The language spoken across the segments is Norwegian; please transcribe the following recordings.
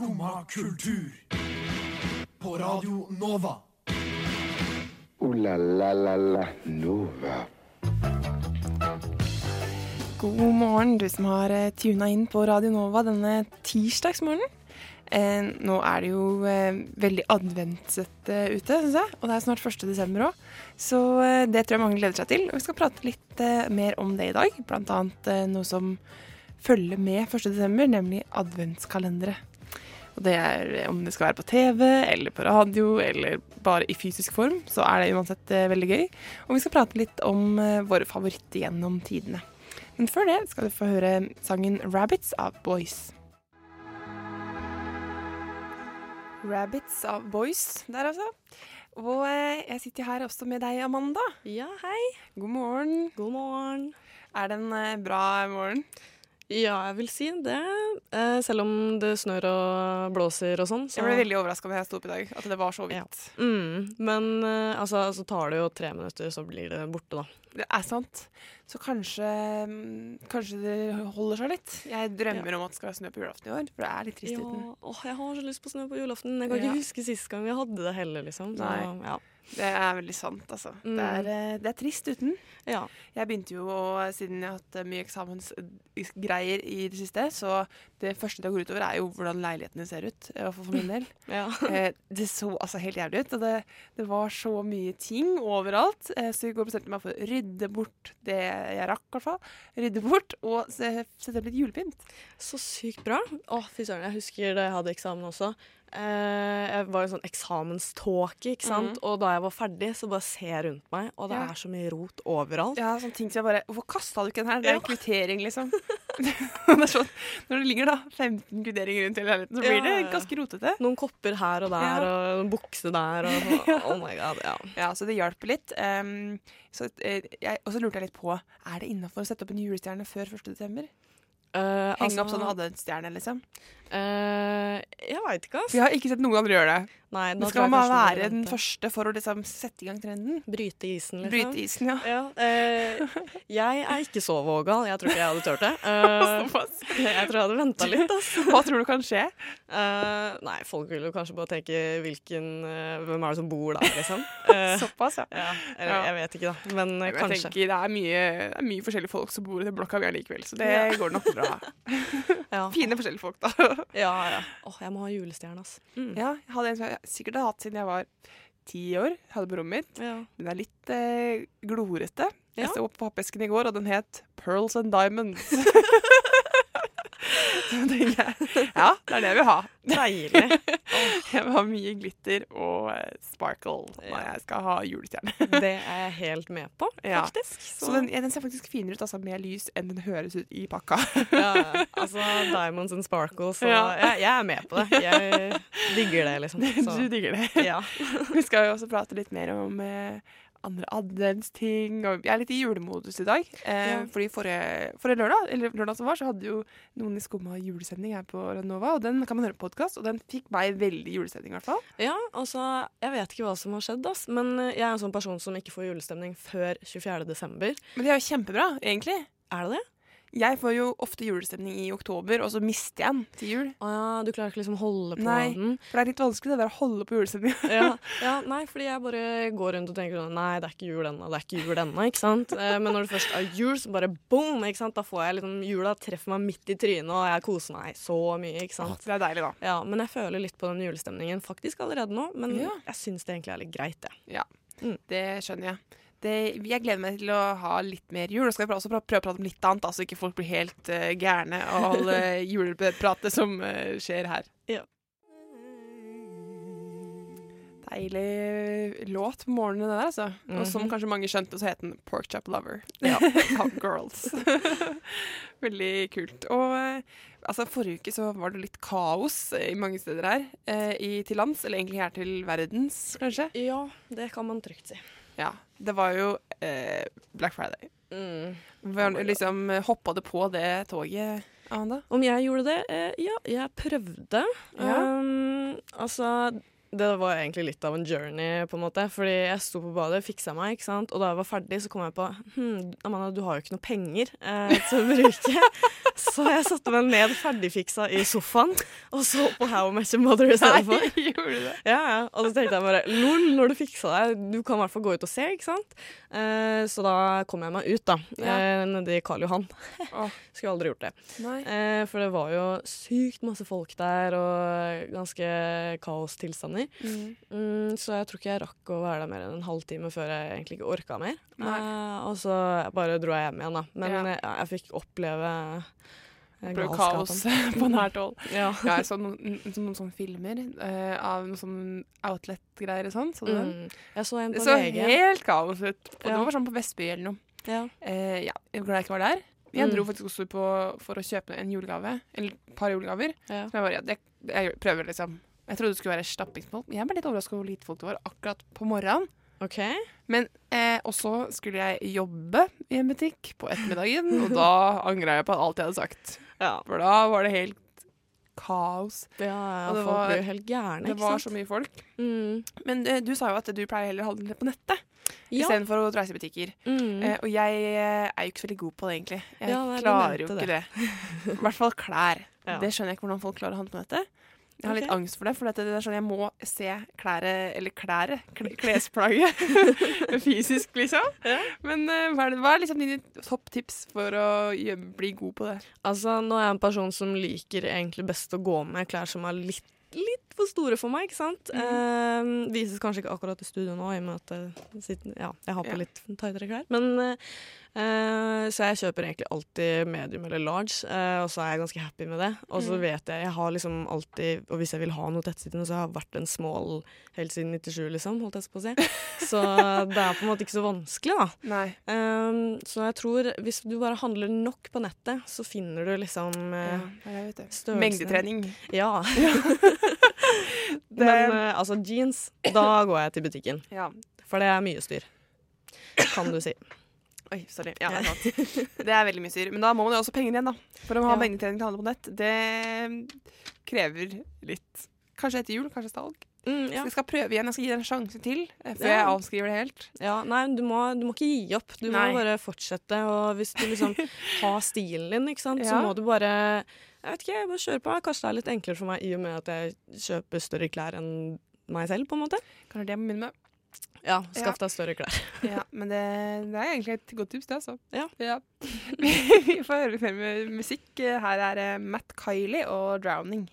Skumma kultur. På Radio Nova. O-la-la-la-la Nova. God morgen, du som har eh, tuna inn på Radio Nova denne tirsdagsmorgenen. Eh, nå er det jo eh, veldig adventsete ute, syns jeg. Og det er snart 1. desember òg. Så eh, det tror jeg mange gleder seg til. Og vi skal prate litt eh, mer om det i dag. Blant annet eh, noe som følger med 1. desember, nemlig adventskalendere. Og det er om det skal være på TV eller på radio eller bare i fysisk form, så er det uansett eh, veldig gøy. Og vi skal prate litt om eh, våre favoritter gjennom tidene. Men før det skal du få høre sangen 'Rabbits' av Boys. Rabbits av Boys der, altså. Og eh, jeg sitter her også med deg, Amanda. Ja, hei. God morgen. God morgen. Er det en bra morgen? Ja, jeg vil si det. Eh, selv om det snør og blåser og sånn. Så. Jeg ble veldig overraska da jeg sto opp i dag, at det var så Ja. Mm, men eh, altså, så tar det jo tre minutter, så blir det borte, da. Det er sant. Så kanskje, mm, kanskje det holder seg litt. Jeg drømmer om at det skal være snø på julaften i år, for det er litt trist Ja, uten. åh, jeg har så lyst på snø på julaften. Jeg kan Ja. ikke huske sist gang vi hadde det heller, liksom. Så, Nei. ja. Det er veldig sant, altså. Mm. Det, er, eh, det er trist uten. ja. Jeg begynte jo, og siden jeg har hatt eh, mye eksamensgreier i det siste, så det første det går utover, er jo hvordan leilighetene ser ut. I hvert fall for min del. ja. Eh, det så altså helt jævlig ut, og det, det var så mye ting overalt. Eh, så i går bestemte jeg meg for å rydde bort det jeg rakk, i hvert fall. Rydde bort og sette opp litt julepynt. Så sykt bra. Å, fy søren. Jeg husker da jeg hadde eksamen også. Eh, jeg var i sånn eksamenståke, ikke sant. Og da jeg var ferdig, så bare ser jeg rundt meg, og det Ja. er så mye rot overalt. Ja, sånne ting som jeg bare Hvorfor kasta du ikke den her? Det er en kvittering, liksom. det sånn, når det ligger da 15 kvitteringer rundt hele leiligheten, så blir Ja, det ganske rotete. Noen kopper her og der, og en bukse der, og sånn. Oh my god, ja. Ja, så det hjalp litt. Um, så, eh, jeg, og så lurte jeg litt på Er det innafor å sette opp en julestjerne før 1. desember? Eh, Henge opp altså, sånn adventsstjerne, liksom? Eh, jeg veit ikke, ass. Vi har ikke sett noen andre gjøre det. Nei, Men skal man bare være den første for å liksom sette i gang trenden? Bryte isen, liksom. Bryte isen, ja. Ja, Uh, jeg er ikke så vågal. Jeg tror ikke jeg hadde turt det. Uh, jeg tror jeg hadde venta litt, ass. Hva tror du kan skje? Nei, folk vil jo kanskje bare tenke hvilken Hvem er det som bor der, liksom? Såpass, ja. ja, eller, Ja. jeg vet ikke, da. Men eh, Jeg tenker Det er mye, det er mye forskjellige folk som bor i den blokka vi har likevel, så det går nok bra. Ja. Fine forskjellige folk, da. Ja, ja. Åh, jeg må ha julestjerne, ass. Mm. Ja, jeg hadde en som jeg sikkert har hatt siden jeg var ti år. Hadde på rommet mitt. Ja. Den er litt eh, glorete. Jeg Ja. så på pappesken i går, og den het Pearls and Diamonds. Så tenker jeg, ja, det er det jeg vil ha. Deilig. Jeg vil ha mye glitter og eh, sparkle når jeg skal ha julestjerne. Det er jeg helt med på, Ja. faktisk. Så den, ja, den ser faktisk finere ut altså, med lys enn den høres ut i pakka. ja, altså Diamonds and sparkles. Ja. jeg, jeg er med på det. Jeg digger det, liksom. Så, Du digger det. ja. Vi skal jo også prate litt mer om eh, andre adventsting. Og jeg er litt i julemodus i dag. Eh, Ja. Fordi forrige, forrige lørdag, eller lørdag som var, så hadde jo noen i Skumma julesending her på Ranova. Og den kan man høre på podkast, og den fikk meg veldig julestemning, i hvert fall. ja, altså Jeg vet ikke hva som har skjedd, ass, men jeg er en sånn person som ikke får julestemning før 24. desember. Men det er jo kjempebra, egentlig. Er det det? Jeg får jo ofte julestemning i oktober, og så mister jeg den til jul. Ja, du klarer ikke liksom holde på Nei. den? For det er litt vanskelig det der å holde på julestemninga. Ja, ja, nei, fordi jeg bare går rundt og tenker sånn Nei, det er ikke jul ennå, det er ikke jul ennå, ikke sant? Eh, Men når det først er jul, så bare boom, ikke sant? Da får jeg liksom Jula treffer meg midt i trynet, og jeg koser meg så mye, ikke sant? Det er deilig, da. Ja, men jeg føler litt på den julestemningen faktisk allerede nå, men Ja. jeg syns det egentlig er litt greit, det. Ja, Det skjønner jeg. Det, jeg gleder meg til å ha litt mer jul. Og skal vi også prøve, prøve å prate om litt annet, så ikke folk blir helt uh, gærne av all uh, julepratet som uh, skjer her. Ja. Deilig låt på morgenen, det der, altså. Og som Mhm. kanskje mange skjønte, så het den Pork Chop Lover Ja. av Girls. Veldig kult. Og altså, forrige uke så var det litt kaos i mange steder her. eh, i, til lands, eller egentlig her til verdens, kanskje. Ja, det kan man trygt si. Ja. Det var jo eh, Black Friday. Mm. Var, liksom, Hoppa du på det toget, Amanda? Om jeg gjorde det? Eh, ja, jeg prøvde. Ja. Um, altså det var egentlig litt av en journey, på en måte. Fordi jeg sto på badet, fiksa meg, ikke sant. Og da jeg var ferdig, så kom jeg på hm, Amanda, du har jo ikke noe penger eh, til å bruke. så jeg satte meg ned ferdigfiksa i sofaen og så på How I Met Your Mother istedenfor. gjorde du det? Ja, ja. Og så tenkte jeg bare lol, når du fiksa deg, du kan i hvert fall gå ut og se, ikke sant. Eh, så da kom jeg meg ut, da. Ja. Eh, Nedi Karl Johan. Skulle aldri gjort det. Eh, for det var jo sykt masse folk der, og ganske kaostilstander. Mm. Mm, så jeg tror ikke jeg rakk å være der mer enn en halvtime før jeg egentlig ikke orka mer. Eh, og så bare dro jeg hjem igjen, da. Men Ja. jeg, jeg fikk oppleve eh, Det ble galskapen. kaos på nært hold. Ja. Ja, jeg så noen, noen sånne filmer uh, av noen sånne outlet-greier og sånn. Så du den? Mm. Jeg så en Det på så VG. helt kaos ut. Ja. Det var sånn på Vestby eller noe. Ja. Uh, ja, jeg er glad jeg ikke var der. Jeg Mm. dro faktisk også på for å kjøpe en julegave. Eller et par julegaver. Ja. Som jeg bare, ja, det, jeg prøver liksom. Jeg trodde det skulle være stappingsmål. Jeg ble litt overraska over hvor lite folk det var akkurat på morgenen. OK. Men eh, også skulle jeg jobbe i en butikk på ettermiddagen, og da angra jeg på alt jeg hadde sagt. Ja. For da var det helt kaos. ja, Og det folk var- blir helt gærne, Det var sant? så mye folk. Mm. Men eh, du sa jo at du pleier heller å handle på nettet Ja. istedenfor å reise i butikker. Mm. Eh, og jeg eh, er jo ikke så veldig god på det, egentlig. Jeg Ja, klarer jo ikke det. I hvert fall klær. Ja. Det skjønner jeg ikke hvordan folk klarer å handle på nettet. Jeg har litt Ok. angst for det, for det er sånn jeg må se klæret, eller klæret, klesplagget, fysisk, liksom. Ja. Men eh, hva er, det, hva er liksom dine topptips for å bli god på det? Altså, nå er jeg en person som liker egentlig best å gå med klær som er litt, litt for store for meg, ikke sant? Eh, vises kanskje ikke akkurat i studio nå, i og med at sitter, ja, jeg har på Ja. litt tightere klær. Men, eh, eh, så jeg kjøper egentlig alltid medium eller large, uh, og så er jeg ganske happy med det. Og så Mm. vet jeg, jeg har liksom alltid, og hvis jeg vil ha noe tettsittende, så har jeg vært en small helt siden 97, liksom, holdt jeg på å si. Så det er på en måte ikke så vanskelig, da. Nei. Um, så jeg tror hvis du bare handler nok på nettet, så finner du liksom Ja, eh, størrelsen. Mengdetrening. Ja. Det- Men uh, altså jeans, da går jeg til butikken. Ja. For det er mye styr. Kan du si. Oi, sorry. Ja, det er. Det er veldig mye styr. Men da må man jo også penger igjen, da. For å ha Ja. mengdetrening til å handle på nett, det krever litt. Kanskje etter jul, kanskje salg. Mm, ja. Så jeg skal prøve igjen. Jeg skal gi det en sjanse til eh, før Ja. jeg avskriver det helt. ja, nei, du må, du må ikke gi opp. Du Nei. må bare fortsette. Og hvis du liksom har stilen din, ikke sant, så må du bare Jeg vet ikke, jeg bare kjøre på. Kanskje det er litt enklere for meg i og med at jeg kjøper større klær enn meg selv, på en måte. Kanskje det jeg må begynne med. Ja, skaff deg større klær. Ja, men det, det er egentlig et godt tips, det, altså. Ja. Vi får høre litt mer musikk. Her er eh, Matt Kylie og 'Drowning'.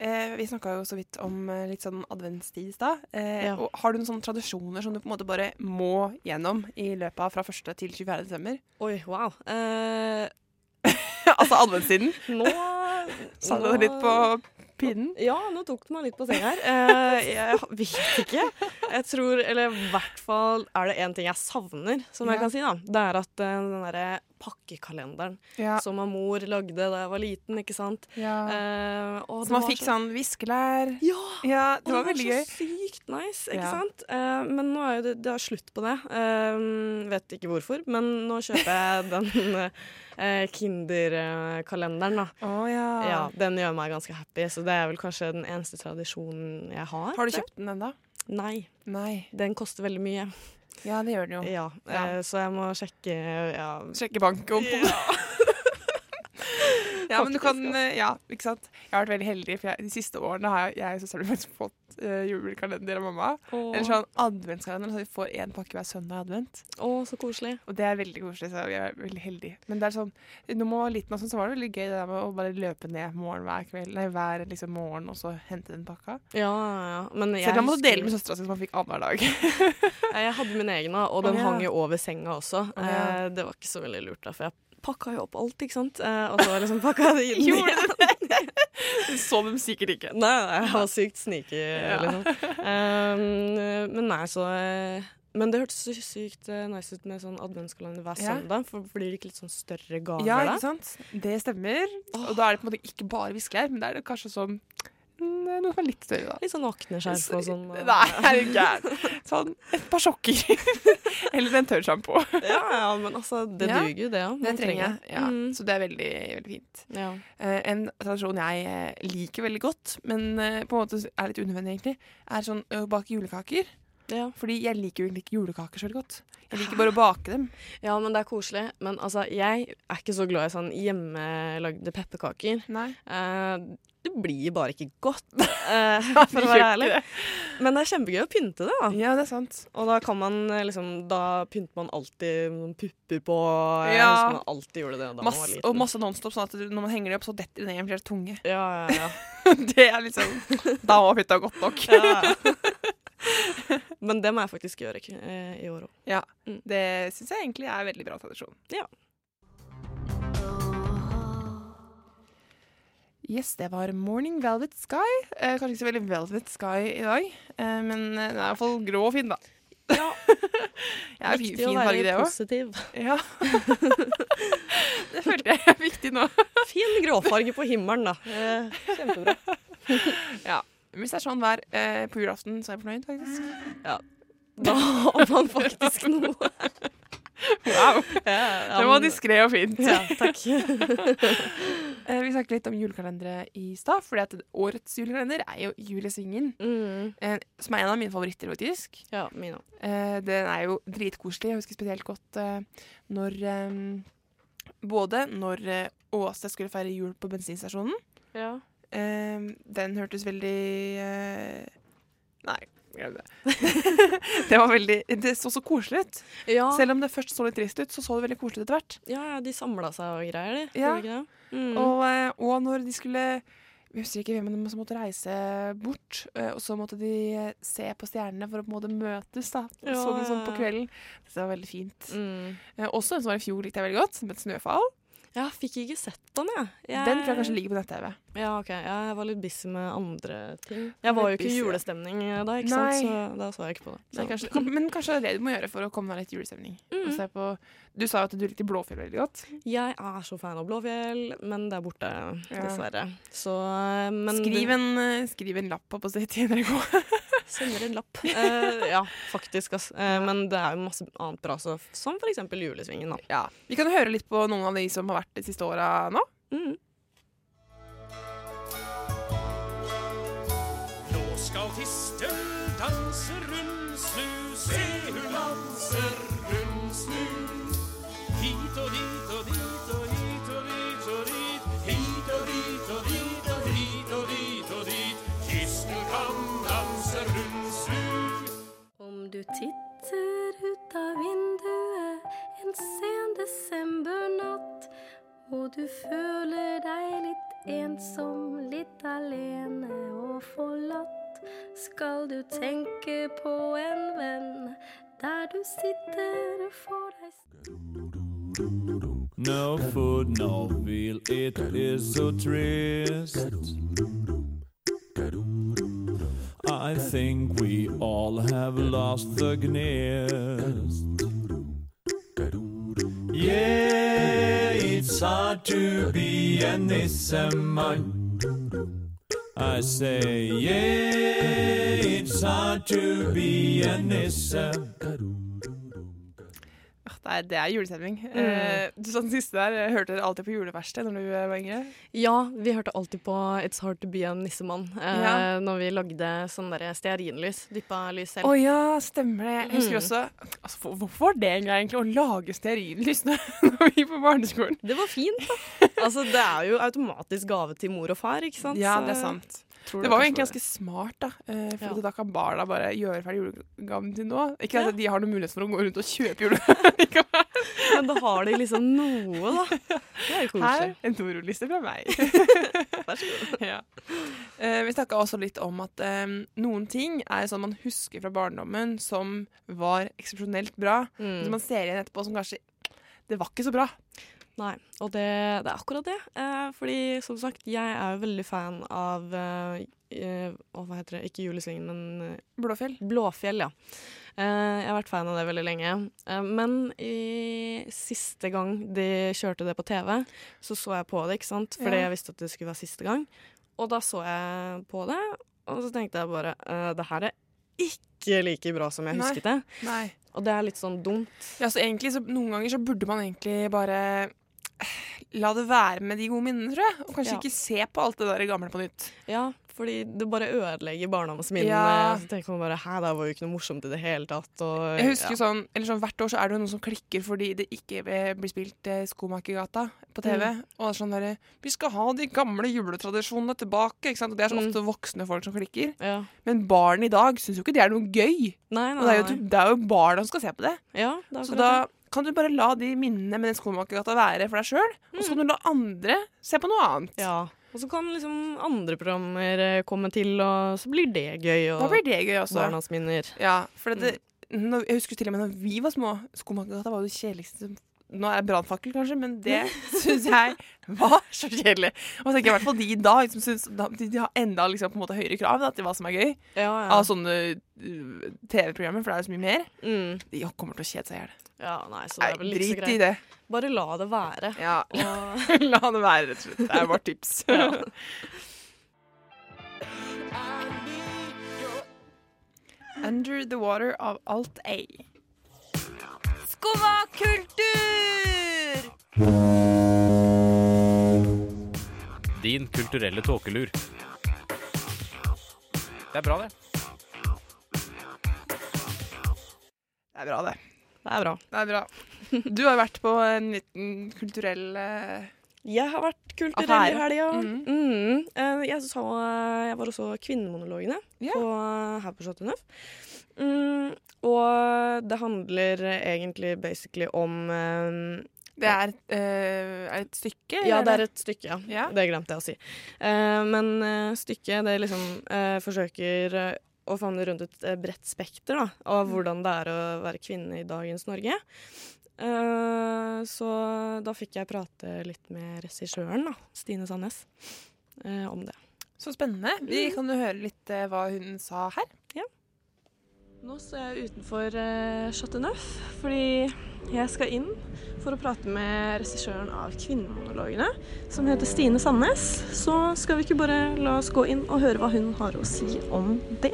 Eh, vi snakka jo så vidt om eh, litt sånn adventstid i stad. Eh, Ja. Har du noen sånne tradisjoner som du på en måte bare må gjennom i løpet av fra 1. til 24. desember? Oi, wow. Eh, altså adventstiden. nå Sa du det litt på pinnen. Ja, nå tok du meg litt på senga her. Eh, jeg vet ikke. Jeg tror, eller i hvert fall er det én ting jeg savner, som Ja. jeg kan si, da. Det er at eh, den derre pakkekalenderen Ja. som min mor lagde da jeg var liten, ikke sant. Eh, og Så det man var fikk sånn viskelær. Ja! Ja, Og det var veldig gøy. så sykt nice, ikke Ja. sant? Eh, men nå er jo det, det er slutt på det. Eh, vet ikke hvorfor, men nå kjøper jeg den eh, Kinder-kalenderen, da. Oh, ja. Ja, Den gjør meg ganske happy, så det er vel kanskje den eneste tradisjonen jeg har. Har du kjøpt den ennå? Nei, Nei. den koster veldig mye. Ja, det gjør den jo. Ja, Ja. eh, Så jeg må sjekke ja. Sjekke bankkontoen. Ja, men du kan Ja, ikke sant. Jeg har vært veldig heldig, for jeg, de siste årene har jeg, jeg og søsteren min fått uh, julekalender av mamma. Eller sånn adventskalender, så vi får én pakke hver søndag i advent. Å, så koselig. Og det er veldig koselig, så vi er veldig heldige. Men det er sånn, når man var liten, sånn, så var det veldig gøy det der med å bare løpe ned morgen hver kveld, nei, hver liksom, morgen, og så hente den pakka. Ja, ja. Men jeg, Selv om man måtte dele med søstera si, så man fikk annenhver dag. jeg hadde min egen, og den oh, ja. hang jo over senga også. Oh, ja. Eh, det var ikke så veldig lurt, da, for jeg pakka jo opp alt, ikke sant. Eh, og så liksom pakka jeg det inn Gjorde igjen. så dem sikkert ikke. Nei, nei, jeg var sykt sneaky, Ja. liksom. Um, men nei, så eh, Men det hørtes så sykt eh, nice ut med sånn adventskalender hver Ja. søndag. For blir det ikke litt sånn større gaver Ja, da? ikke sant? Det stemmer. Og da er det på en måte ikke bare viskelær, men det er det kanskje sånn mm, noe som er litt større, da. Litt sånn akneskjerf og sånn. og- Nei, er du gæren. Sånn et par sokker. Eller en tørrsjampo. Ja, ja, men altså, det Ja, duger jo, det Ja. Det trenger jeg. Ja. Mm. Så det er veldig, veldig fint. Ja. Uh, en tradisjon jeg eh, liker veldig godt, men uh, på en måte er litt unødvendig, egentlig, er sånn å bake julekaker. Ja. Fordi jeg liker jo egentlig ikke julekaker så godt. Jeg liker bare å bake dem. ja, men det er koselig. Men altså, jeg er ikke så glad i sånn hjemmelagde pepperkaker. Nei. Eh, det blir bare ikke godt, eh, for å være ærlig. Men det er kjempegøy å pynte det, da. Ja, det er sant. Og da kan man eh, liksom Da pynter man alltid noen pupper på. Ja. man alltid gjorde det da man var liten. og masse Nonstop, sånn at du- når man henger det opp, så detter det ned en flere tunge. Ja, ja, ja. det er liksom Da var pynta godt nok. ja, ja. Men det må jeg faktisk gjøre eh, i år òg. Ja, Det syns jeg egentlig er veldig bra tradisjon. Ja. Yes, det var Morning Velvet Sky. Eh, kanskje ikke så veldig Velvet Sky i dag, eh, men eh, den er i hvert fall grå og fin, da. Ja, Ja, fin, Viktig å fin farge, være det positiv. Ja. det følte jeg er viktig nå. Fin gråfarge på himmelen, da. Eh, kjempebra. Ja. Hvis det er sånn vær eh, på julaften, så er jeg fornøyd, faktisk. Ja. Da har man faktisk noe. Wow. Ja, Det var diskré og fint. Ja, takk. Eh, vi snakket litt om julekalendere i stad, fordi at årets julekalender er jo Julesvingen. Mm. Eh, som er en av mine favoritter, faktisk. Ja, min òg. Eh, den er jo dritkoselig. Jeg husker spesielt godt eh, når eh, Både når eh, Åse skulle feire jul på bensinstasjonen. Ja. Eh, den hørtes veldig uh, Nei, glem det. det var veldig Det så så koselig ut. Ja. Selv om det først så litt trist ut, så så det veldig koselig ut etter hvert. ja, ja, de samla seg og greier, de. Ja. Mm. Og, eh, og når de skulle vi husker ikke hvem men de som måtte reise bort, eh, og så måtte de se på stjernene for å på en måte møtes. da Ja, Så sånn på kvelden. Det var veldig fint. Mm. Også en som var i fjor, likte jeg veldig godt, med 'Snøfall'. Jeg fikk ikke sett den, jeg. jeg. Den tror jeg kanskje ligger på nett-TV. Ja, ok. Jeg var litt busy med andre ting. Jeg var jo ikke i julestemning eh, da, ikke Nei. sant? så da så jeg ikke på det. Nei, kanskje, men kanskje det er det du må gjøre for å komme deg litt julestemning. Mm. Og på, du sa jo at du likte Blåfjell veldig godt. Jeg er så fan av Blåfjell, men det er borte, Ja. dessverre. Så eh, men skriv, en, eh, skriv en lapp på si til NRK. Sender en lapp. Uh, ja, faktisk. ass. Eh, men det er jo masse annet bra, så, som eksempel Julesvingen. Da. Ja. Vi kan høre litt på noen av de som har vært de siste åra nå. Mm. Nå skal tisten danse rundsnu, se hun danser rundsnu. Hit og dit og dit titter ut av vinduet en sen desembernatt, og du føler deg litt ensom, litt alene og forlatt, skal du tenke på en venn der du sitter for deg No food, no feel, it is so trist. I think we all have lost the gnist. Yeah, it's hard to be a nissemann. I say, yeah, it's hard to be a nisse. Ah, Det er, julestemning. Mm. Eh, du sa den siste der, hørte dere alltid på juleverksted når du eh, var yngre? Ja, vi hørte alltid på It's Hard To Be a Nissemann eh, Ja. når vi lagde sånn stearinlys. Dyppa lys Å selv. ja, stemmer det. Jeg husker Mm. også altså, for- Hvorfor var det en gang egentlig å lage stearinlys når når vi gikk på barneskolen? Det var fint, da. altså, det er jo automatisk gave til mor og far, ikke sant? Ja, det er sant. Tror Det var jo egentlig ganske smart, da. eh, For Ja. da kan barna bare gjøre ferdig julegaven sin nå. Ikke Ja. at de har noen mulighet for å gå rundt og kjøpe julegave. Men da har de liksom noe, da. Det er jo koselig. Her, en Toro-liste fra meg. Vær så god. ja. Eh, vi snakka også litt om at eh, noen ting er sånn man husker fra barndommen som var eksepsjonelt bra. Som Mm. man ser igjen etterpå som kanskje Det var ikke så bra. Nei, og det, det er akkurat det. Eh, fordi som sagt, jeg er jo veldig fan av eh, Hva heter det? Ikke Julesvingen, men eh, Blåfjell. Blåfjell, ja. Eh, jeg har vært fan av det veldig lenge. Eh, men i siste gang de kjørte det på TV, så så jeg på det, ikke sant? Fordi Ja. jeg visste at det skulle være siste gang. og da så jeg på det, og så tenkte jeg bare eh, Det her er ikke like bra som jeg Nei. husket det. Nei. Og det er litt sånn dumt. Ja, så egentlig, så Noen ganger så burde man egentlig bare la det være med de gode minnene, tror jeg. Og kanskje Ja. ikke se på alt det der gamle på nytt. Ja, fordi det bare ødelegger barndomsminnene. Ja. Så tenker man bare Hæ, det var jo ikke noe morsomt i det hele tatt. Og, Jeg husker ja. sånn, eller sånn Hvert år så er det jo noen som klikker fordi det ikke blir spilt eh, Skomakergata på TV. Mm. Og det er sånn derre Vi skal ha de gamle juletradisjonene tilbake. Ikke sant? Og det er så Mm. ofte voksne folk som klikker. Ja. Men barn i dag syns jo ikke det er noe gøy. Nei, Og nei, det er jo, det er jo barna som skal se på det. Ja, det er Så da kan du bare la de minnene med den Skomakergata være for deg sjøl. Og så kan du la andre se på noe annet. Ja. Og så kan liksom andre programmer eh, komme til, og så blir det gøy. Og Da blir det gøy også. barnas minner. Ja, for det, når, jeg husker til og med da vi var små, Skomakergata var jo det kjedeligste som Nå er det brannfakkel, kanskje, men det syns jeg var så kjedelig. Og så tenker jeg i hvert fall de i dag, som synes, de, de har enda liksom, på en måte høyere krav da, til hva som er gøy Ja, ja. av sånne uh, TV-programmer, for det er jo så mye mer. Mm. De kommer til å kjede seg i hjel. ja, nei, så det er vel ikke så drit i det. Bare la det være. Ja, Og La det være, rett og slett. Det er vårt tips. Under the Water av Alt A. Skumma kultur! Din kulturelle tåkelur. Det er bra, det. Det er bra, det. det er bra. Det er bra. Du har vært på en liten kulturell eh, Jeg har vært kulturell i helga. Mhm. Mm. Eh, Jeg, var også Kvinnemonologene yeah. på, her på Chateau Neuf. Mm, og det handler egentlig basically om eh, Det er, uh, er et stykke? Ja, det er et stykke, ja. Ja. Det glemte jeg å si. Uh, men uh, stykket det liksom eh, forsøker eh, å favne rundt et eh, bredt spekter da, av Mm. hvordan det er å være kvinne i dagens Norge. Eh, så da fikk jeg prate litt med regissøren, da, Stine Sandnes, uh, om det. Så spennende. Vi Mm. kan jo høre litt uh, hva hun sa her. Nå står jeg utenfor uh, Chateau Neuf, fordi jeg skal inn for å prate med regissøren av Kvinnemonologene, som heter Stine Sandnes. Så skal vi ikke bare la oss gå inn og høre hva hun har å si om det.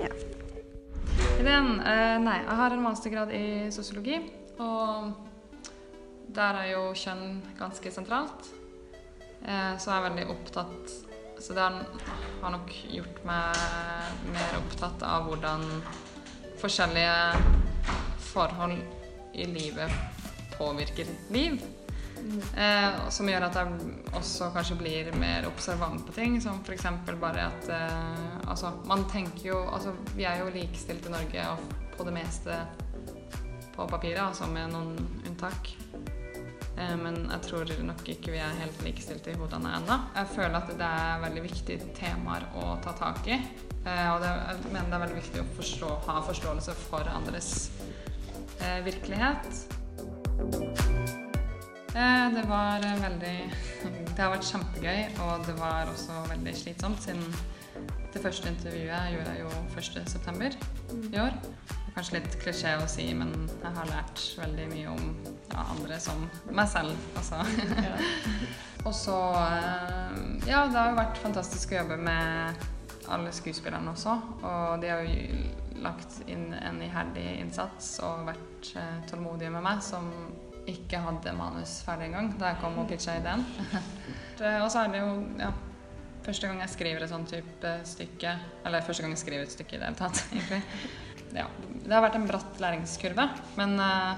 Ideen? Eh, nei, jeg har en mastergrad i sosiologi, og der er jo kjønn ganske sentralt. Eh, så jeg er veldig opptatt Så det har, nok gjort meg mer opptatt av hvordan forskjellige forhold i livet påvirker liv. Eh, som gjør at jeg også kanskje blir mer observant på ting, som f.eks. bare at eh, Altså, man tenker jo Altså, vi er jo likestilt i Norge og på det meste på papiret, altså med noen unntak. Eh, men jeg tror nok ikke vi er helt likestilte i hodene ennå. Jeg føler at det er veldig viktige temaer å ta tak i. Eh, og det, jeg mener det er veldig viktig å forstå, ha forståelse for andres eh, virkelighet. Det var veldig Det har vært kjempegøy, og det var også veldig slitsomt, siden det første intervjuet gjorde jeg jo 1.9. i år. Kanskje litt klisjé å si, men jeg har lært veldig mye om ja, andre som meg selv, altså. og så eh, Ja, det har jo vært fantastisk å jobbe med alle skuespillerne også. Og de har jo lagt inn en iherdig innsats og vært eh, tålmodige med meg, som ikke hadde manus ferdig engang da jeg kom og pitcha ideen. Og så er det jo ja, første gang jeg skriver et sånt type stykke Eller første gang jeg skriver et stykke i det hele tatt, egentlig. Ja, det har vært en bratt læringskurve, men eh,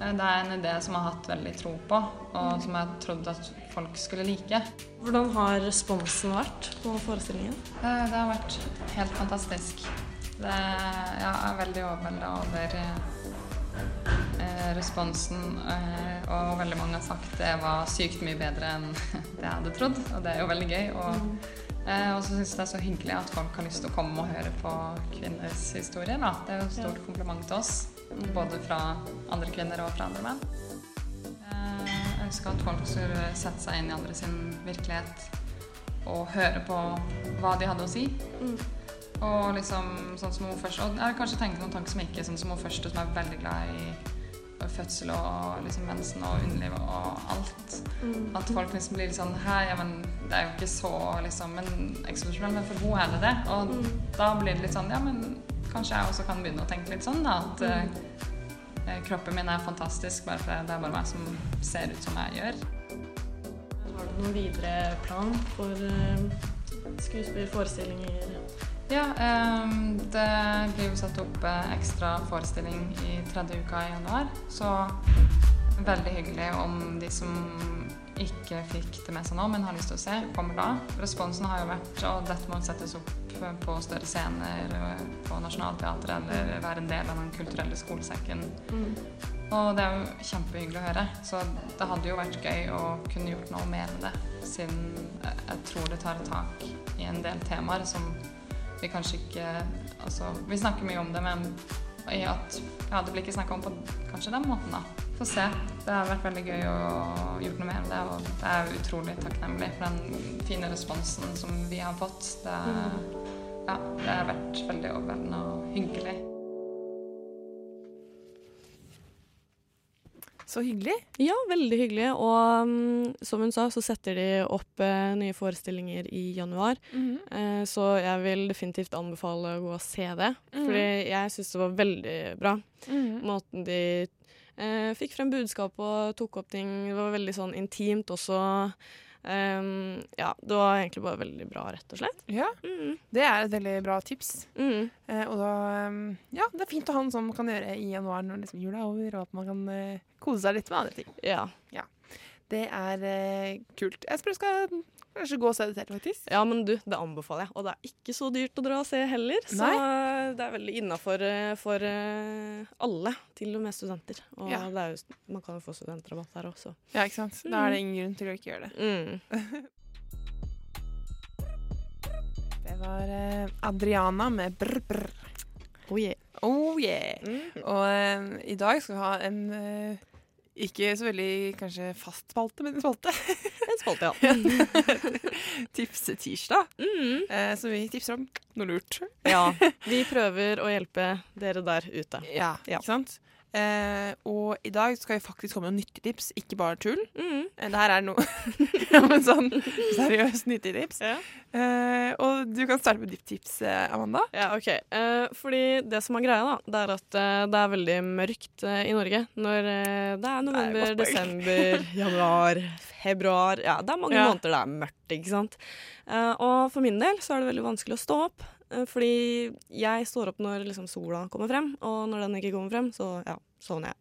det er en idé som jeg har hatt veldig tro på, og som jeg trodde at folk skulle like. Hvordan har responsen vært på forestillingen? Eh, Det har vært helt fantastisk. Det, jeg er veldig overvelda over eh, responsen, eh, og veldig mange har sagt det var sykt mye bedre enn jeg hadde trodd, og det er jo veldig gøy. Og, eh, så syns jeg det er så hyggelig at folk har lyst til å komme og høre på kvinners historier. Da. Det er jo et stort kompliment til oss, både fra andre kvinner og fra andre menn. Eh, Jeg ønsker at folk skulle sette seg inn i andre sin virkelighet og høre på hva de hadde å si. Og liksom sånn som hun først Og jeg har kanskje tenkt noen tanker som ikke sånn som hun første, som er veldig glad i fødsel og liksom mensen og underliv og alt. At folk liksom blir litt sånn Hæ, ja, men det er jo ikke så liksom men eksplosjonelt, men for henne er det det. Og da blir det litt sånn Ja, men kanskje jeg også kan begynne å tenke litt sånn, da. At eh, kroppen min er fantastisk bare fordi det er bare meg som ser ut som jeg gjør. Har du noen videre plan for uh, skuespill, forestillinger? Ja, ehm, det blir jo satt opp eh, ekstra forestilling i tredje uka i januar. Så veldig hyggelig om de som ikke fikk det med seg nå, men har lyst til å se, kommer da. Responsen har jo vært og dette må settes opp på større scener, eh, på Nationaltheatret eller være en del av den kulturelle skolesekken. Og det er jo kjempehyggelig å høre. Så det hadde jo vært gøy å kunne gjort noe mer med det, siden jeg tror det tar tak i en del temaer som vi kanskje ikke Altså, vi snakker mye om det, men at ja, det blir ikke snakka om på kanskje den måten, da. Få se. Det har vært veldig gøy å gjøre noe med det, og det er utrolig takknemlig for den fine responsen som vi har fått. Det, ja, det har vært veldig overveldende og hyggelig. Så hyggelig. Ja, veldig hyggelig. Og um, som hun sa, så setter de opp uh, nye forestillinger i januar. Eh, så jeg vil definitivt anbefale å gå og se det. Fordi jeg syns det var veldig bra. Måten de uh, fikk frem budskap og tok opp ting. Det var veldig sånn intimt også. Ehm, ja, det var egentlig bare veldig bra, rett og slett. Ja, Mm. det er et veldig bra tips. Mm. Uh, og da um, Ja, det er fint å ha noe som man kan gjøre i januar når liksom jula er over, og at man kan uh, kose seg litt med andre ting. Ja. Det er uh, kult. Jeg spør, skal kanskje gå og se det selv, faktisk. ja, men du, det anbefaler jeg. Og det er ikke så dyrt å dra og se heller. Så det er veldig innafor for eh, alle, til og med studenter. Og Ja. jo, man kan jo få studentrabatt her også. Ja, ikke sant? Da er det ingen grunn til å ikke gjøre det. Mm. Det var eh, Adriana med brr, brr. Oh yeah. Oh yeah. Mm. Og um, i dag skal vi ha en eh, ikke så veldig kanskje fast spalte, men en spalte. En spalte, ja. Tipsetirsdag. Mm. Eh, som vi tipser om noe lurt. ja. Vi prøver å hjelpe dere der ute. Ja, Ja. ikke sant? Eh, og i dag skal vi faktisk komme med noen nyttige tips, ikke bare tull. Mm. Eh, det her er noe ja, men sånn seriøst nyttige tips. Ja. Eh, og du kan starte med ditt tips, eh, Amanda. Ja, OK. Eh, fordi det som er greia, da, det er at eh, det er veldig mørkt i Norge når det er november, det er desember, januar, februar Ja, det er mange Ja. måneder det er mørkt, ikke sant. Eh, og for min del så er det veldig vanskelig å stå opp. Eh, fordi jeg står opp når liksom, sola kommer frem, og når den ikke kommer frem, så ja, sovner jeg.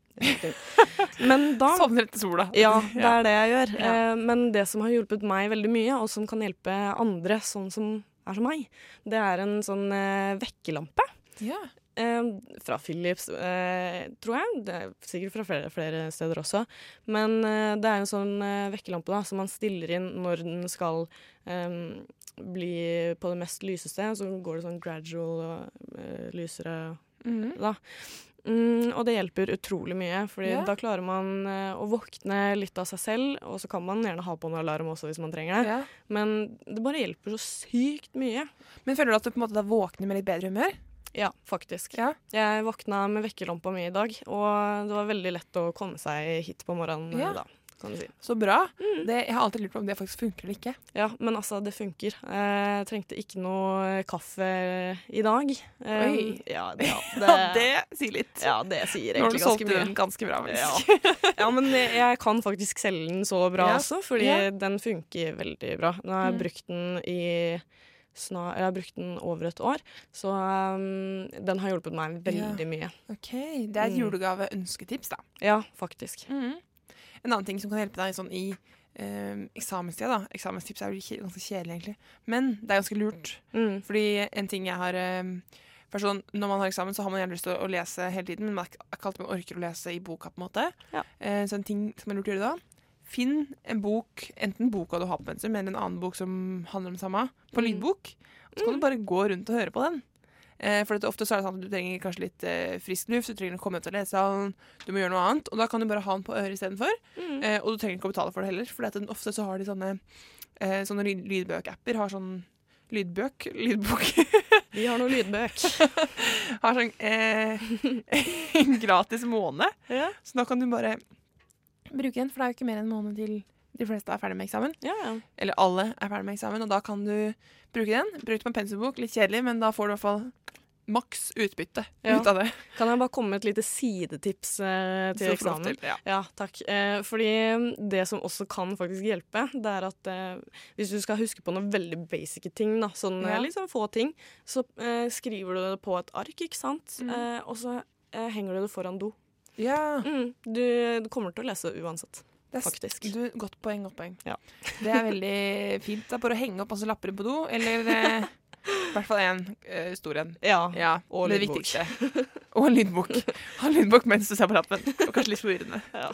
Men da Sovner etter sola. Ja, det er det jeg gjør. Ja. Eh, men det som har hjulpet meg veldig mye, og som kan hjelpe andre sånn som er som meg, det er en sånn eh, vekkerlampe. Ja. Eh, fra Philips, eh, tror jeg. Det er sikkert fra flere, flere steder også. Men eh, det er en sånn vekkerlampe da, som man stiller inn når den skal bli på det mest lyseste. Så går det sånn gradual og uh, lysere Mhm. da. Mm, og det hjelper utrolig mye, Fordi Ja. da klarer man uh, å våkne litt av seg selv. Og så kan man gjerne ha på en alarm også hvis man trenger det. Ja. Men det bare hjelper så sykt mye. Men føler du at du på en måte da våkner med litt bedre humør? Ja, faktisk. Ja. Jeg våkna med vekkerlampa mi i dag, og det var veldig lett å komme seg hit på morgenen Ja. da. Kan du si. Så bra. Mm. Det, jeg har alltid lurt på om det faktisk funker eller ikke. Ja, men altså, det funker. Jeg trengte ikke noe kaffe i dag. Eh, Oi. Ja, det, ja, Ja, det sier litt. ja, det sier Nå har du solgt ganske mye. den ganske bra, Ja. faktisk. ja, men jeg kan faktisk selge den så bra Ja. også, fordi Ja. den funker veldig bra. Nå har jeg Mm. brukt den i snar, jeg har brukt den over et år, så um, den har hjulpet meg veldig mye. Ok, Det er et Mm. julegave-ønsketips, da. Ja, faktisk. En annen ting som kan hjelpe deg sånn i eh, eksamenstida, da. Eksamenstips er jo ganske kjedelig, egentlig. Men det er ganske lurt. Mm. Fordi en ting jeg har eh, først sånn, Når man har eksamen, så har man gjerne lyst til å, lese hele tiden, men man er ikke alltid man orker å lese i boka. på en måte. Ja. Eh, så en ting som er lurt å gjøre da Finn en bok, enten boka du har på pensum, eller en annen bok som handler om det samme, på Mm. lydbok. Og så kan du bare gå rundt og høre på den. Eh, for ofte så er det sånn at du trenger kanskje litt eh, frisk luft, du trenger å komme ut av lesesalen, du må gjøre noe annet. Og da kan du bare ha den på øret istedenfor. Mm. Eh, og du trenger ikke å betale for det heller, for ofte så har de sånne, eh, sånne lydbøkapper. Har sånn lydbøk, lydbok. Vi har noe lydbøk. har sånn eh, gratis måned. Ja. Så da kan du bare bruke den, for det er jo ikke mer enn en måned til de fleste er ferdig med eksamen. Ja, ja. Eller alle er ferdig med eksamen, og da kan du bruke den. Bruk det på en pensumbok, litt kjedelig, men da får du i hvert fall maks utbytte Ja. ut av det. Kan jeg bare komme med et lite sidetips eh, til Så eksamen? til, ja. Ja, takk. Eh, fordi det som også kan faktisk hjelpe, det er at eh, hvis du skal huske på noen veldig basic ting, da, sånn Ja. liksom få ting, så eh, skriver du det på et ark, ikke sant? Mm. Eh, og så henger du det foran do. Ja, Mm, du, du kommer til å lese uansett, det s- faktisk. Du, godt poeng, godt poeng. Ja. Det er veldig fint. Det er bare å henge opp masse lapper på do, eller eh, i hvert fall én stor en. Ja. Ja, Og det lydbok. viktigste. Og en lydbok. Ha lydbok mens du ser på lappen. Og kanskje litt forvirrende. ja.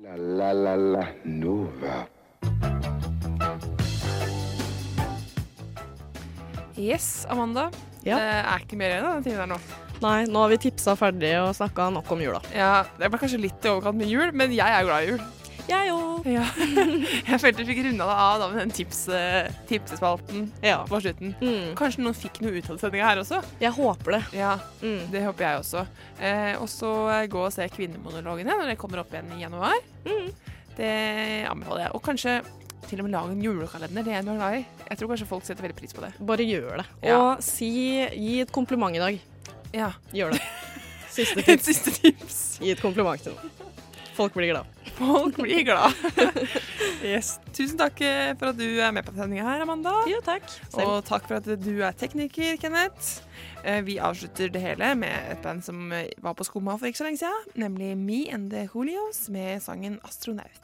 La la la la Nova. Yes, Amanda. Ja. Det er ikke mer igjen av den tiden her nå. Nei, nå har vi tipsa ferdig og snakka nok om jula. Ja, Det ble kanskje litt i overkant med jul, men jeg er glad i jul. Jeg òg. Ja. Jeg følte vi fikk runda det av da med den tips, eh, tipsespalten Ja. på slutten. Mm. Kanskje noen fikk noe ut av sendinga her også? Jeg håper det. Ja, Mm. det håper jeg også. Eh, og så eh, gå og se Kvinnemonologene når det kommer opp igjen i januar. Mm. Det anbefaler jeg. Og kanskje til og med lage en julekalender. Det er jeg glad i. Jeg tror kanskje folk setter veldig pris på det. Bare gjør det. Ja. Og si, gi et kompliment i dag. Ja. Gjør det. Siste tips. siste tips. Gi et kompliment til noen. Folk blir glad. Folk blir glad. yes. Tusen takk eh, for at du er med på sendinga her, Amanda. Jo, takk. Selv. Og takk for at du er tekniker, Kenneth. Eh, Vi avslutter det hele med et band som eh, var på Skumma for ikke så lenge siden, nemlig Me and the Julios med sangen 'Astronaut'.